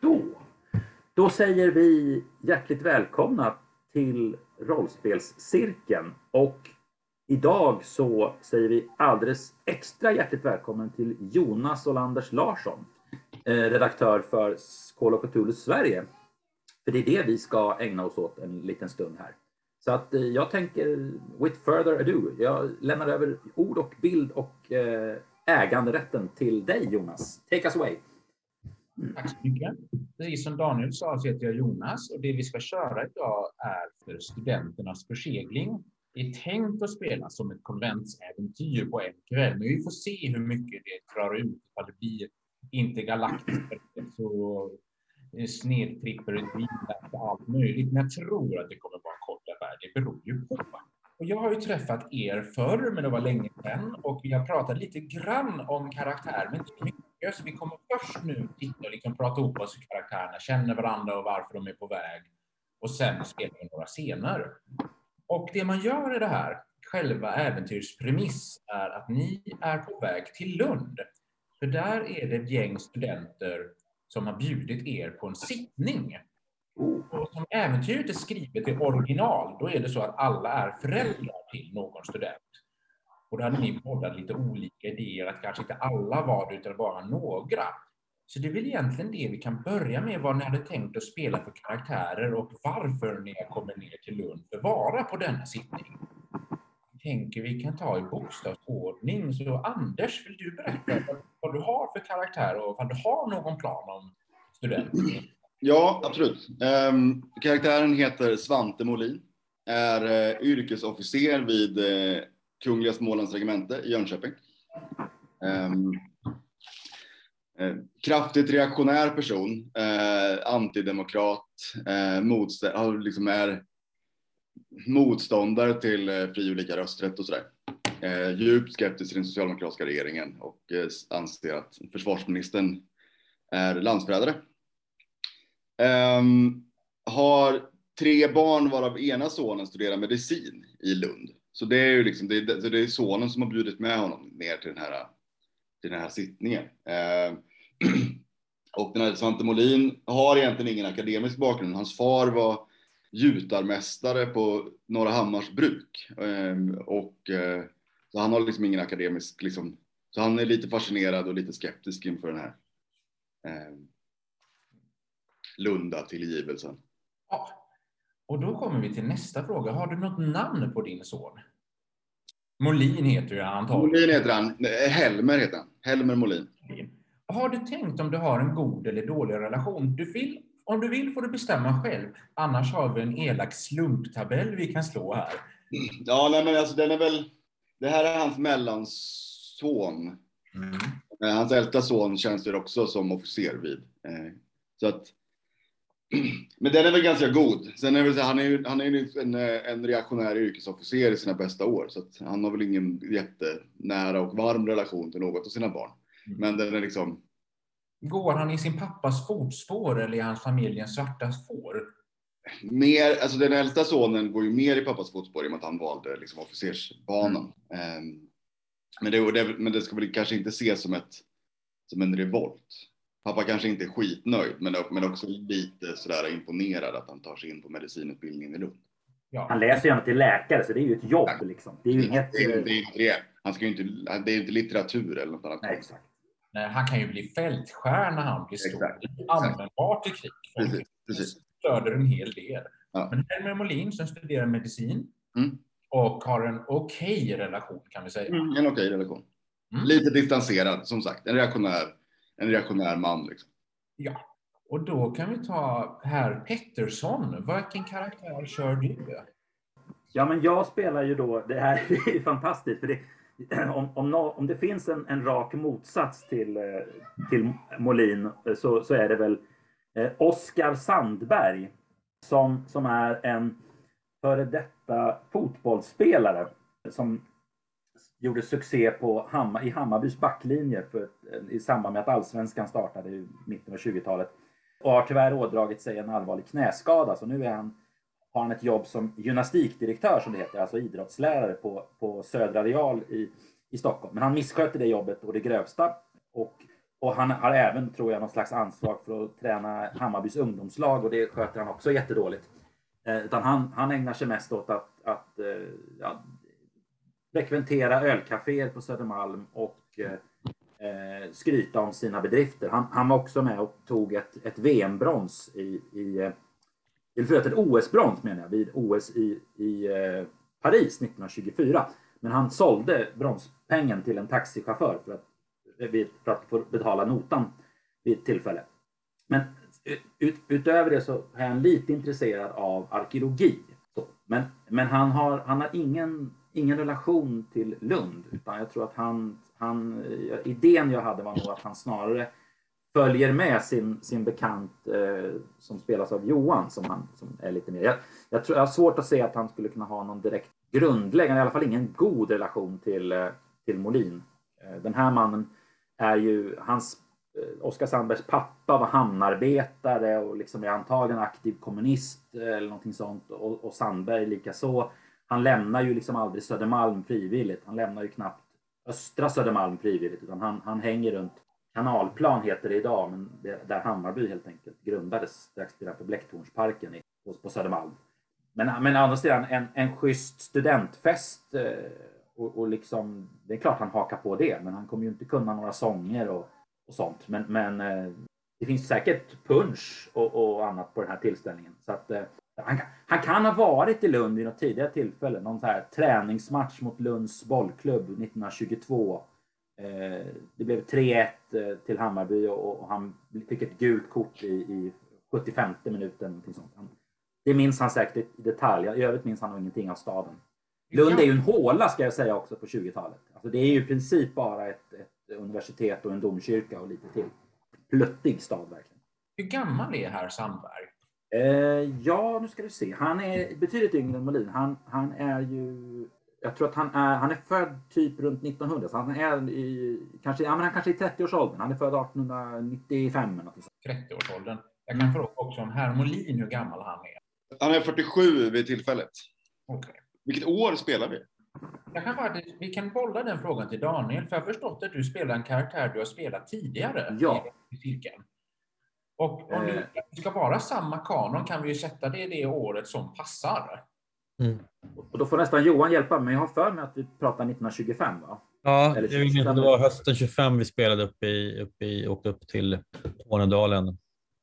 då, då säger vi hjärtligt välkomna till Rollspelscirkeln och idag så säger vi alldeles extra hjärtligt välkommen till Jonas Olanders Larsson, eh, redaktör för Call of Cthulhu Sverige. För det är det vi ska ägna oss åt en liten stund här. Så att eh, jag tänker, with further ado, jag lämnar över ord och bild och eh, äganderätten till dig Jonas. Take us away. Tack så mycket. Precis som Daniel sa så heter jag Jonas och det vi ska köra idag är för studenternas försegling. Det är tänkt att spela som ett konventsäventyr på en kväll, men vi får se hur mycket det drar ut, ifall det blir intergalaktiskt så snedtripper, och allt möjligt. Men jag tror att det kommer vara en kort affär. Det beror ju på. Och jag har ju träffat er förr, men det var länge sedan och vi har pratat lite grann om karaktär, men inte mycket. Så vi kommer först nu titta och liksom prata ihop oss hur karaktärerna känner varandra och varför de är på väg. Och sen spelar vi några scener. Och det man gör i det här, själva äventyrspremiss, är att ni är på väg till Lund. För där är det ett gäng studenter som har bjudit er på en sittning. Och som äventyret är skrivet i original, då är det så att alla är föräldrar till någon student. Och då hade ni bollat lite olika idéer, att kanske inte alla var det, utan bara några. Så det är väl egentligen det vi kan börja med, vad ni hade tänkt att spela för karaktärer och varför ni har kommit ner till Lund för att vara på denna sittning. Jag tänker vi kan ta i bokstavsordning. Så Anders, vill du berätta vad du har för karaktär och om du har någon plan om studenten? Ja, absolut. Um, karaktären heter Svante Molin, är uh, yrkesofficer vid uh, Kungliga Smålands regemente i Jönköping. Um, Eh, kraftigt reaktionär person, eh, antidemokrat, uh, liksom är motståndare till eh, fri och lika rösträtt och sådär. djupt skeptisk till den socialdemokratiska regeringen och anser att försvarsministern är landsförrädare ehm, har tre barn varav ena sonen studerar medicin i Lund. Så det är ju liksom, det är, det är sonen som har bjudit med honom ner till den här, till den här sittningen. Eh, och den här Svante Molin har egentligen ingen akademisk bakgrund. Hans far var gjutarmästare på Norra Hammars bruk. Eh, och eh, så han har liksom ingen akademisk, liksom, så han är lite fascinerad och lite skeptisk inför den här eh, Lunda tillgivelsen. Ja. Och då kommer vi till nästa fråga. Har du något namn på din son? Molin heter ju han antagligen. Molin heter han. Helmer heter han. Helmer Molin. Har du tänkt om du har en god eller dålig relation? Du vill, om du vill får du bestämma själv. Annars har vi en elak slumptabell vi kan slå här. Ja, nej, men alltså den är väl... Det här är hans mellanson. Mm. Eh, hans äldsta son tjänstgör också som officer vid. Eh, så att men den är väl ganska god. Sen är väl, han är ju, han är en, en reaktionär yrkesofficer i sina bästa år, så att han har väl ingen jättenära och varm relation till något av sina barn. Mm. Men den är liksom. Går han i sin pappas fotspår eller i hans familjens svarta får? Mer, alltså den äldsta sonen går ju mer i pappas fotspår i och med att han valde liksom officersbanan. Mm. Um, men, det, det, men det ska väl kanske inte ses som, ett, som en revolt pappa kanske inte är skitnöjd, men, men också lite sådär imponerad att han tar sig in på medicinutbildningen i Lund. Ja. Han läser ju ändå till läkare, så det är ju ett jobb. Liksom. Det är ju inget... Det är, det är, det är, han ska ju inte, det är inte litteratur eller något annat. Nej, exakt. Nej, han kan ju bli fältstjärna när han blir stor. Exakt. Det är användbart i krig. Precis, precis. Stöder en hel del. Ja. Men Helmer Molin som studerar medicin mm. och har en okej okay relation kan vi säga. Mm, en okej okay relation. Mm. Lite distanserad som sagt, en reaktionär en reaktionär man. Liksom. Ja, och då kan vi ta herr Pettersson. Vilken karaktär kör du? Ja, men jag spelar ju då, det här är fantastiskt, för det, om, om, om det finns en, en rak motsats till, eh, till Molin eh, så, så är det väl eh, Oskar Sandberg som, som är en före detta fotbollsspelare som gjorde succé på Hammar, i Hammarbys backlinje för, eh, i samband med att allsvenskan startade i mitten av 20-talet. Och har tyvärr ådragit sig en allvarlig knäskada, så nu är han, har han ett jobb som gymnastikdirektör, som det heter, alltså idrottslärare på, på Södra Real i, i Stockholm. Men han missköter det jobbet och det grövsta och och han har även, tror jag, någon slags ansvar för att träna Hammarbys ungdomslag och det sköter han också jättedåligt. Eh, utan han, han ägnar sig mest åt att, att eh, ja, frekventera ölcaféer på Södermalm och eh, eh, skryta om sina bedrifter. Han, han, var också med och tog ett, ett VM-brons i, i eh, eller förlåt, ett OS-brons menar jag, vid OS i, i eh, Paris 1924. Men han sålde bronspengen till en taxichaufför för att, eh, för att få betala notan vid ett tillfälle. Men ut, utöver det så är han lite intresserad av arkeologi. Men, men han har, han har ingen, ingen relation till Lund utan jag tror att han, han, eh, idén jag hade var nog att han snarare följer med sin, sin bekant eh, som spelas av Johan som, han, som är lite mer. Jag, jag, tror, jag har svårt att se att han skulle kunna ha någon direkt grundläggande, i alla fall ingen god relation till, eh, till Molin. Eh, den här mannen är ju, hans Oskar Sandbergs pappa var hamnarbetare och liksom är antagligen aktiv kommunist eller någonting sånt och, och Sandberg likaså. Han lämnar ju liksom aldrig Södermalm frivilligt. Han lämnar ju knappt östra Södermalm frivilligt utan han, han hänger runt Kanalplan heter det idag, men det, där Hammarby helt enkelt grundades strax på Blecktornsparken i, på, på Södermalm. Men, men å andra sidan en, en schysst studentfest eh, och, och liksom, det är klart han hakar på det, men han kommer ju inte kunna några sånger och och sånt. Men, men eh, det finns säkert punch och, och, annat på den här tillställningen. Så att, eh, han, han, kan ha varit i Lund vid något tidigare tillfälle. Någon så här träningsmatch mot Lunds bollklubb 1922. Eh, det blev 3-1 eh, till Hammarby och, och, han fick ett gult kort i, i 75 minuten. Sånt. Det minns han säkert i detalj. I övrigt minns han nog ingenting av staden. Lund är ju en håla ska jag säga också på 20-talet. Alltså det är ju i princip bara ett, ett universitet och en domkyrka och lite till. Plöttig stad verkligen. Hur gammal är herr Sandberg? Eh, ja, nu ska du se. Han är betydligt yngre än Molin. Han, han är ju... Jag tror att han är, han är född typ runt 1900, så han är i, kanske, ja, men han kanske är i 30-årsåldern. Han är född 1895 eller något 30-årsåldern. Jag kan fråga också om herr Molin hur gammal han är. Han är 47 vid tillfället. Okay. Vilket år spelar vi? Jag kan faktiskt, vi kan bolla den frågan till Daniel, för jag har förstått att du spelar en karaktär du har spelat tidigare ja. i cirkeln. Och om det eh. ska vara samma kanon kan vi ju sätta det det året som passar. Mm. Och då får nästan Johan hjälpa mig. Jag har för mig att vi pratar 1925 va? Ja, Eller jag minns det var hösten 25 vi spelade upp i, upp i, åkte upp till Tornedalen.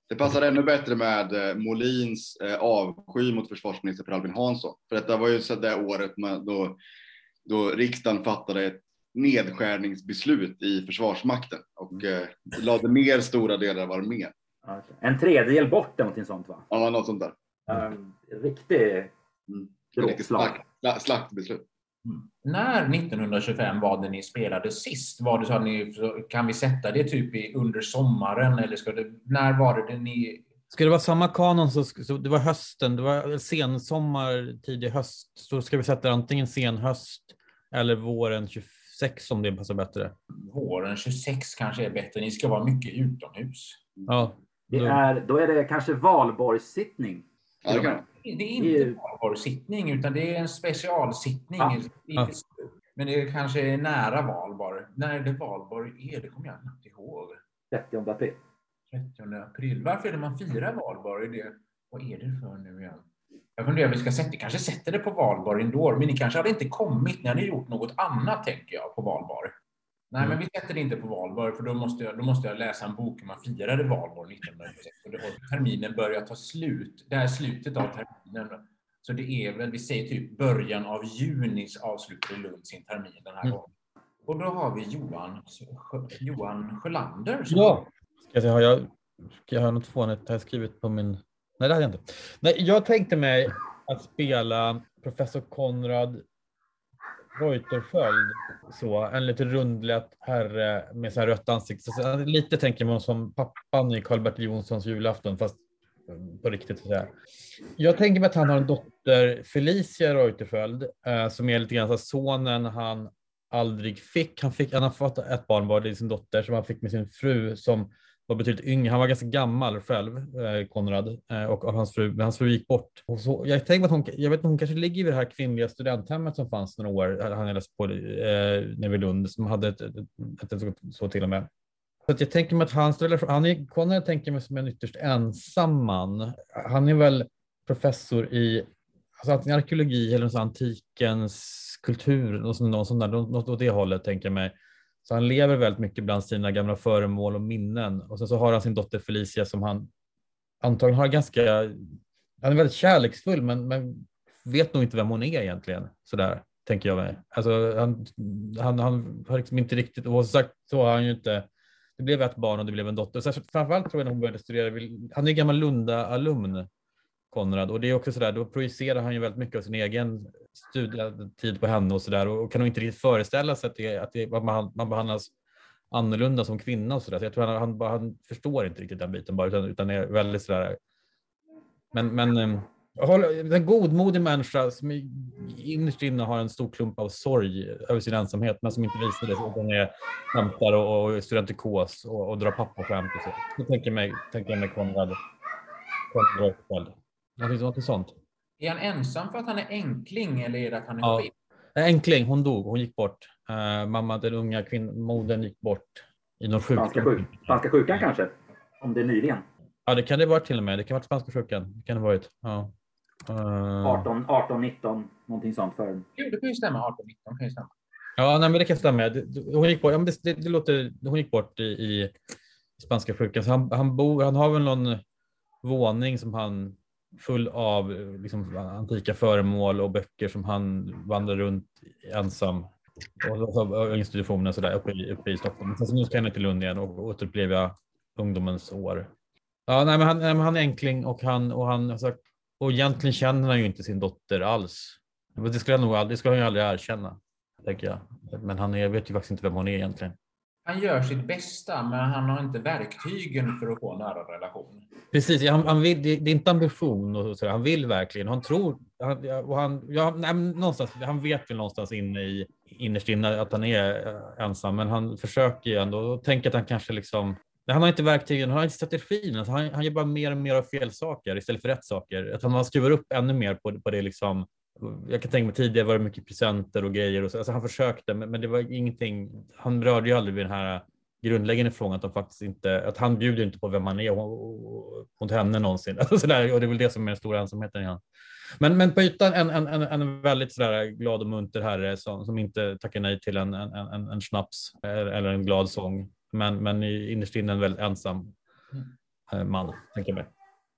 Det passar ännu bättre med eh, Molins eh, avsky mot försvarsminister Per Albin Hansson. För detta var ju så det året då då riksdagen fattade ett nedskärningsbeslut i Försvarsmakten och mm. eh, lade ner stora delar av armén. En tredjedel bort eller någonting sånt va? Ja, något sånt där. Um, riktig mm. Riktigt slakt, slaktbeslut. Mm. När 1925 var det ni spelade sist? Var det så att ni, kan vi sätta det typ i, under sommaren eller ska det, när var det, det ni Ska det vara samma kanon så, så det var hösten, det var sensommar, tidig höst, så ska vi sätta antingen sen höst eller våren 26 om det passar bättre. Våren 26 kanske är bättre. Ni ska vara mycket utomhus. Ja. Det är, då är det kanske valborgssittning. Ja, det, är inte valborgssittning utan det är en specialsittning. Ja. Ja. Men det kanske är nära valborg. När det valborg är, det kommer jag inte ihåg. 30 april. 30 april. Varför är det man firar valborg? Det, vad är det för nu igen? Jag funderar vi ska sätta, kanske sätter det på valborg ändå, men ni kanske hade inte kommit, ni hade gjort något annat tänker jag på valborg. Nej, men vi sätter det inte på valborg, för då måste jag, då måste jag läsa en bok hur man firade valborg 1996. Och terminen börjar ta slut. Det här är slutet av terminen. Så det är väl, vi säger typ början av juni avslutade Lund sin termin den här mm. gången. Och då har vi Johan, Johan Sjölander. Ja, ska jag, jag, jag har något fånigt här skrivit på min Nej, det hade jag inte. Nej, jag tänkte mig att spela professor Konrad Reuterskiöld, så, en lite rundlätt herre med så här rött ansikte. Så, lite tänker man som pappan i Karl-Bertil Jonssons julafton, fast mm, på riktigt. Så här. Jag tänker mig att han har en dotter, Felicia Reuterskiöld, eh, som är lite grann så sonen han aldrig fick. Han, fick, han har fått ett barn var, det sin dotter, som han fick med sin fru som var betydligt yngre. Han var ganska gammal själv, eh, Konrad, eh, och, och hans, fru, hans fru gick bort. Och så, jag tänker att hon, jag vet hon kanske ligger vid det här kvinnliga studenthemmet som fanns några år, eh, han läste på eh, nere vid Lund, som hade ett, ett, ett, så till och med. Så att jag tänker mig att hans relation, han är, Konrad tänker mig som en ytterst ensam man. Han är väl professor i alltså antingen arkeologi eller antikens kultur, något, något sånt där, något åt det hållet tänker jag mig. Så han lever väldigt mycket bland sina gamla föremål och minnen. Och sen så har han sin dotter Felicia som han antagligen har ganska, han är väldigt kärleksfull men, men vet nog inte vem hon är egentligen. Sådär tänker jag mig. Alltså, han, han, han har liksom inte riktigt, och sagt så har han ju inte, det blev ett barn och det blev en dotter. Framförallt tror jag när hon började studera, han är gammal Lunda-alumn, Konrad, och det är också sådär, då projicerar han ju väldigt mycket av sin egen studietid på henne och sådär och kan nog inte riktigt föreställa sig att, det, att, det, att man, man behandlas annorlunda som kvinna och sådär. Så jag tror han, han, han förstår inte riktigt den biten bara, utan, utan är väldigt sådär. Men, men ehm, en godmodig människa som innerst inne har en stor klump av sorg över sin ensamhet, men som inte visar det. Utan är skämtar och, och studentikos och, och drar pappaskämt och så. Så tänker jag mig, tänker jag mig Konrad. Konrad. Något sånt. Är han ensam för att han är enkling eller är det att han är ja. Enkling, hon dog, hon gick bort. Uh, mamma, den unga kvinnan, modern gick bort i någon sjukdom. Spanska, sjuk. Spanska sjukan kanske? Om det är nyligen? Ja, det kan det vara till och med. Det kan vara spanska sjukan. Det kan det varit. Ja. Uh... 18, 18, 19, någonting sånt för. Jo, det kan ju stämma. 18, 19 kan ju stämma. Ja, nej, men det kan stämma. Hon gick bort, ja, det, det, det låter, hon gick bort i, i spanska sjukan. Så han, han, bor, han har väl någon våning som han full av eh, liksom, antika föremål och böcker som han vandrar runt ensam och institutioner så där, uppe, i, uppe i Stockholm. Sen så nu ska han till Lund igen och återuppleva ungdomens år. Ja, nej, men han, han är enkling och han och han alltså, och egentligen känner han ju inte sin dotter alls. Det skulle, han nog aldrig, det skulle han ju aldrig erkänna, tänker jag. Men han är, vet ju faktiskt inte vem hon är egentligen. Han gör sitt bästa, men han har inte verktygen för att få en nära relation. Precis, han, han vill, det, är inte ambition och så, han vill verkligen. Han tror, han, och han, ja, nej, någonstans, han vet väl någonstans inne i innerst inne att han är eh, ensam, men han försöker ju ändå och tänker att han kanske liksom han har inte verktygen, han har inte strategin. Alltså han, han gör bara mer och mer av fel saker istället för rätt saker. Att han skruvar upp ännu mer på, på det liksom. Jag kan tänka mig tidigare var det mycket presenter och grejer och så. Alltså han försökte, men, men det var ingenting. Han rörde ju aldrig vid den här grundläggande frågan att de faktiskt inte, att han bjuder inte på vem han är mot henne någonsin. Alltså där, och det är väl det som är den stora ensamheten i han. Men, men på ytan en, en, en, en väldigt sådär glad och munter herre som, som inte tackar nej till en, en, en, en snaps eller en glad sång. Men, men innerst inne en väldigt ensam mm. Eh, man, tänker jag mig.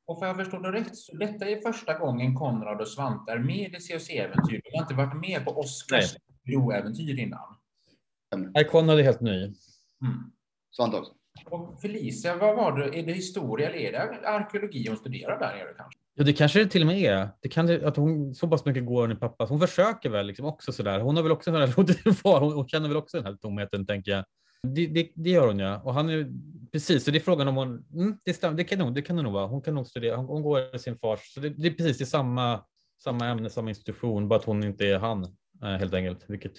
Och för jag förstår det rätt, så detta är första gången Konrad och Svante är med i COC-äventyr. De har inte varit med på Oscars broäventyr innan. Nej, Konrad är helt ny. Mm. Svante också. Och Felicia, vad var det? Är det historia eller är det arkeologi hon studerar där nere kanske? Ja, det kanske det till och med är. Det kan, att hon så pass mycket går i pappa. Hon försöker väl liksom också så där. Hon har väl också en hon, hon känner väl också den här tomheten, tänker jag. Det, det, det, gör hon ja. Och han är, precis, så det är frågan om hon, mm, det, stämmer, det, kan nog, det kan det nog vara. Hon kan nog studera, hon, hon går i sin fars, så det, det är precis det samma, samma ämne, samma institution, bara att hon inte är han eh, helt enkelt. Vilket,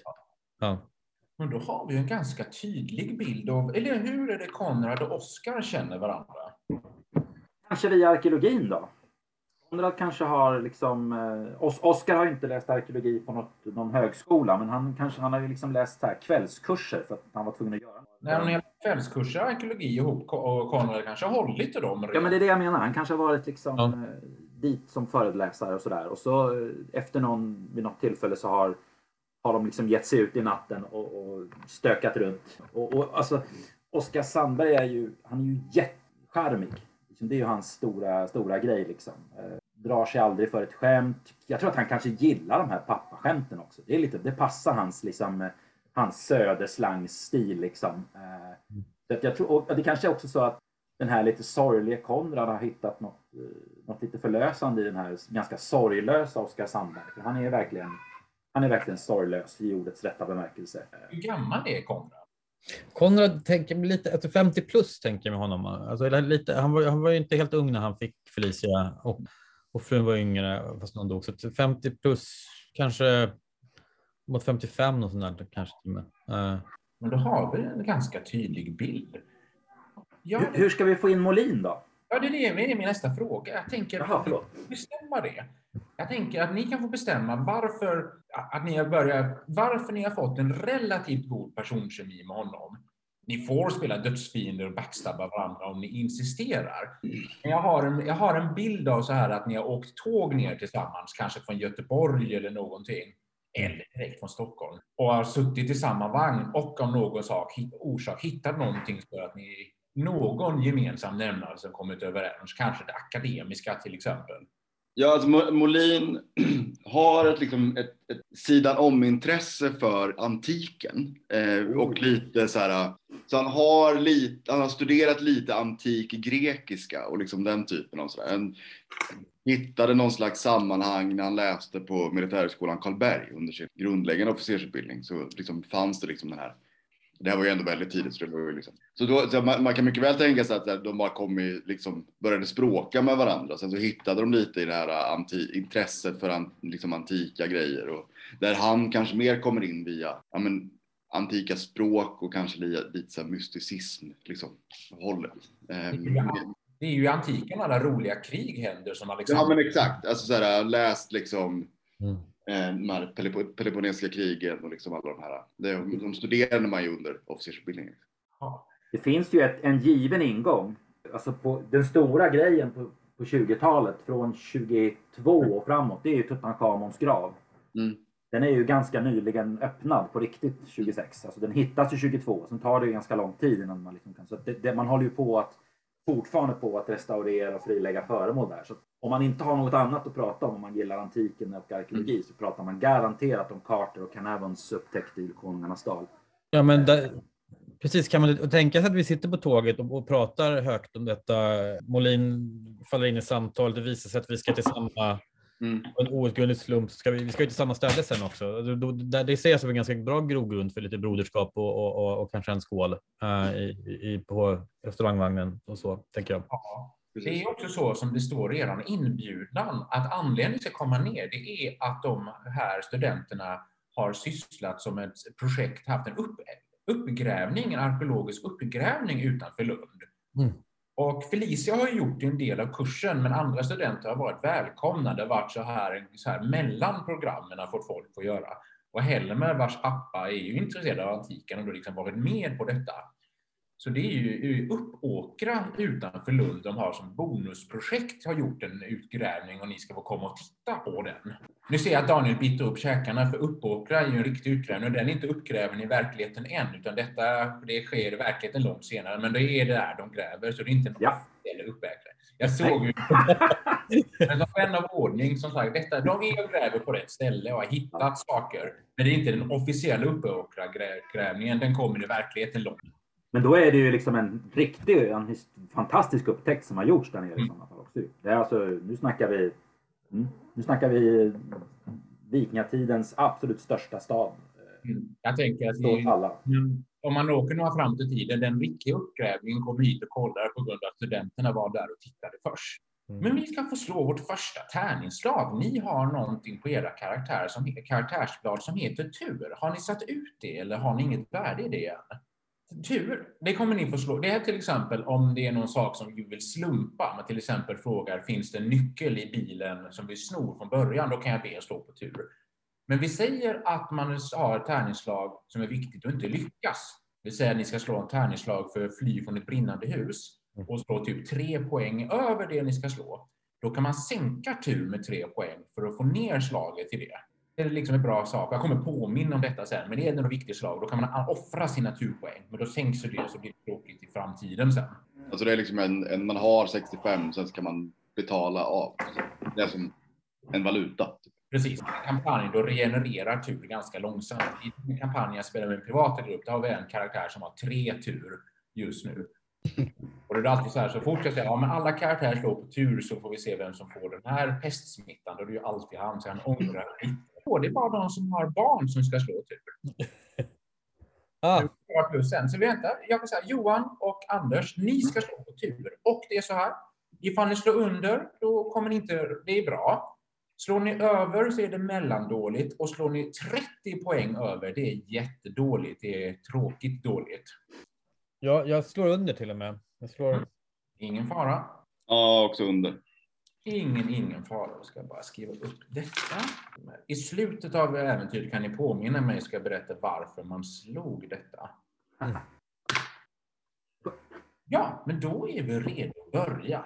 ja. Men då har vi en ganska tydlig bild av, eller hur är det Konrad och Oskar känner varandra? Kanske via arkeologin då? Konrad kanske har liksom, eh, Oskar har inte läst arkeologi på något, någon högskola, men han kanske han har ju liksom läst här kvällskurser för att han var tvungen att göra. När han har kvällskurser i arkeologi ihop och Konrad kanske har hållit i dem. Ja, men det är det jag menar. Han kanske har varit liksom ja. Eh, dit som föreläsare och sådär. Och så eh, efter någon, vid något tillfälle så har, har de liksom gett sig ut i natten och, och stökat runt. Och, och alltså, Oskar Sandberg är ju, han är ju jättecharmig. Liksom, det är ju hans stora, stora grej liksom. Eh, drar sig aldrig för ett skämt. Jag tror att han kanske gillar de här pappaskämten också. Det, är lite, det passar hans, liksom, eh, hans söderslangstil liksom. Eh, så jag tror, och det kanske är också så att den här lite sorgliga Konrad har hittat något, eh, något lite förlösande i den här ganska sorglösa Oskar Sandberg. För han är verkligen, han är verkligen sorglös i ordets rätta bemärkelse. Hur gammal är Konrad? Konrad tänker lite, alltså 50 plus tänker med honom. Alltså lite, han, var, han var ju inte helt ung när han fick Felicia och, och frun var yngre fast hon dog. Så 50 plus, kanske mot 55 och sånt där kanske. Uh. Men då har vi en ganska tydlig bild. Ja, hur, hur ska vi få in Molin då? Ja, det är, det, det är min nästa fråga. Jag tänker Jaha, förlåt. bestämma det. Jag tänker att ni kan få bestämma varför, att ni har börjat, varför ni har fått en relativt god personkemi med honom. ni får spela dödsfiender och backstabba varandra om ni insisterar. Men jag har, en, jag har en bild av så här att ni har åkt tåg ner tillsammans, kanske från Göteborg eller någonting, eller direkt från Stockholm, och har suttit i samma vagn och av någon sak, orsak hittat någonting för att ni någon gemensam nämnare som kommit överens, kanske det akademiska till exempel. Ja, alltså Molin har ett, liksom, ett, ett sidan om-intresse för antiken eh, och lite så här, så han har, lite, han har studerat lite antik grekiska och liksom den typen av sådär. Han hittade någon slags sammanhang när han läste på militärhögskolan Karlberg under sin grundläggande officersutbildning så liksom fanns det liksom den här det här var ju ändå väldigt tidigt. Så, det var ju liksom. så, då, så man, man, kan mycket väl tänka sig att de bara kom i, liksom, började språka med varandra. Sen så hittade de lite i det här äh, anti, intresset för an, liksom, antika grejer. Och där han kanske mer kommer in via ja, men, antika språk och kanske lite, lite så mysticism. Liksom, hållet. Um, det är ju i antiken alla roliga krig händer som Alexander. Ja men exakt, alltså så här, läst liksom mm Eh, Peloponnesiska krigen och liksom alla de här. De, de studerade man ju under officersutbildningen. Det finns ju ett, en given ingång. Alltså på, den stora grejen på, på 20-talet från 22 och framåt, det är ju Tutankhamons grav. Mm. Den är ju ganska nyligen öppnad på riktigt 26. Alltså den hittas ju 22, sen tar det ju ganska lång tid innan man liksom kan... Så det, det, man håller ju på att fortfarande på att restaurera och frilägga föremål där. Så om man inte har något annat att prata om, om man gillar antiken och arkeologi, mm. så pratar man garanterat om Carter och Carnarvons upptäckt i Konungarnas dal. Ja, men där, precis. Kan man tänka sig att vi sitter på tåget och, och pratar högt om detta? Molin faller in i samtal. Det visar sig att vi ska till samma Mm. En outgrundlig slump. Ska vi, vi ska ju till samma ställe sen också. Då, då, det ser jag som en ganska bra grogrund för lite broderskap och, och, och, och kanske en skål uh, i, i, på restaurangvagnen och så, tänker jag. Ja. Det är också så som det står i er inbjudan, att anledningen till att komma ner, det är att de här studenterna har sysslat som ett projekt, haft en upp, uppgrävning, en arkeologisk uppgrävning utanför Lund. Mm. Och Felicia har gjort en del av kursen, men andra studenter har varit välkomna. Det har varit så här, så här mellan programmen har fått folk att göra. Och Helmer, vars pappa är ju intresserad av antiken och har liksom varit med på detta. Så det är ju Uppåkra utanför Lund de har som bonusprojekt har gjort en utgrävning och ni ska få komma och titta på den. Nu ser jag att Daniel biter upp käkarna för Uppåkra är ju en riktig utgrävning och den är inte uppgräven i verkligheten än utan detta det sker i verkligheten långt senare men det är det där de gräver så det är inte någon ja. uppvägare. Jag såg ju men som vän av ordning som sagt, detta, de är och gräver på rätt ställe och har hittat saker. Men det är inte den officiella Uppåkra-grävningen, den kommer i verkligheten långt men då är det ju liksom en riktig, en fantastisk upptäckt som har gjorts där nere i sådana fall också. Det är alltså, nu snackar vi, mm, nu snackar vi vikingatidens absolut största stad. Mm. Jag tänker att det, alla. om man åker några fram till tiden, den riktiga uppgrävningen kommer hit och kollar på grund av att studenterna var där och tittade först. Mm. Men vi ska få slå vårt första tärningsslag. Ni har någonting på era karaktärer som, karaktärsblad som heter tur. Har ni satt ut det eller har ni inget värde i det än? Tur, det kommer ni få slå. Det är till exempel om det är någon sak som vi vill slumpa. Man till exempel frågar, finns det en nyckel i bilen som vi snor från början? Då kan jag be er slå på tur. Men vi säger att man har ett tärningsslag som är viktigt och inte lyckas. Vi säger att ni ska slå en tärningsslag för att fly från ett brinnande hus och slå typ tre poäng över det ni ska slå. Då kan man sänka tur med tre poäng för att få ner slaget till det det är liksom en bra sak. Jag kommer påminna om detta sen, men det är något viktigt slag. Då kan man offra sina turpoäng, men då sänks det så blir det tråkigt i framtiden sen. Alltså det är liksom en, en man har 65, sen ska man betala av. Det är som en valuta. Precis. En kampanj då regenererar tur ganska långsamt. I en kampanj jag spelar med en privat grupp, där har vi en karaktär som har tre tur just nu. Och det är alltid så här, så fort jag säger ja, men alla karaktärer slår på tur så får vi se vem som får den här pestsmittan. Då är det ju alltid han, så han ångrar på. Det är bara de som har barn som ska slå tur. ah. Sen. Så vänta, jag kan säga Johan och Anders, ni ska slå på tur. Och det är så här, ifall ni slår under, då kommer ni inte, det är bra. Slår ni över så är det mellandåligt och slår ni 30 poäng över, det är jättedåligt. Det är tråkigt dåligt. Ja, jag slår under till och med. Jag slår... Mm. Ingen fara. Ja, också under. Ingen, ingen fara. Jag ska bara skriva upp detta. I slutet av äventyret kan ni påminna mig, ska jag berätta varför man slog detta. Mm. Ja, men då är vi redo att börja.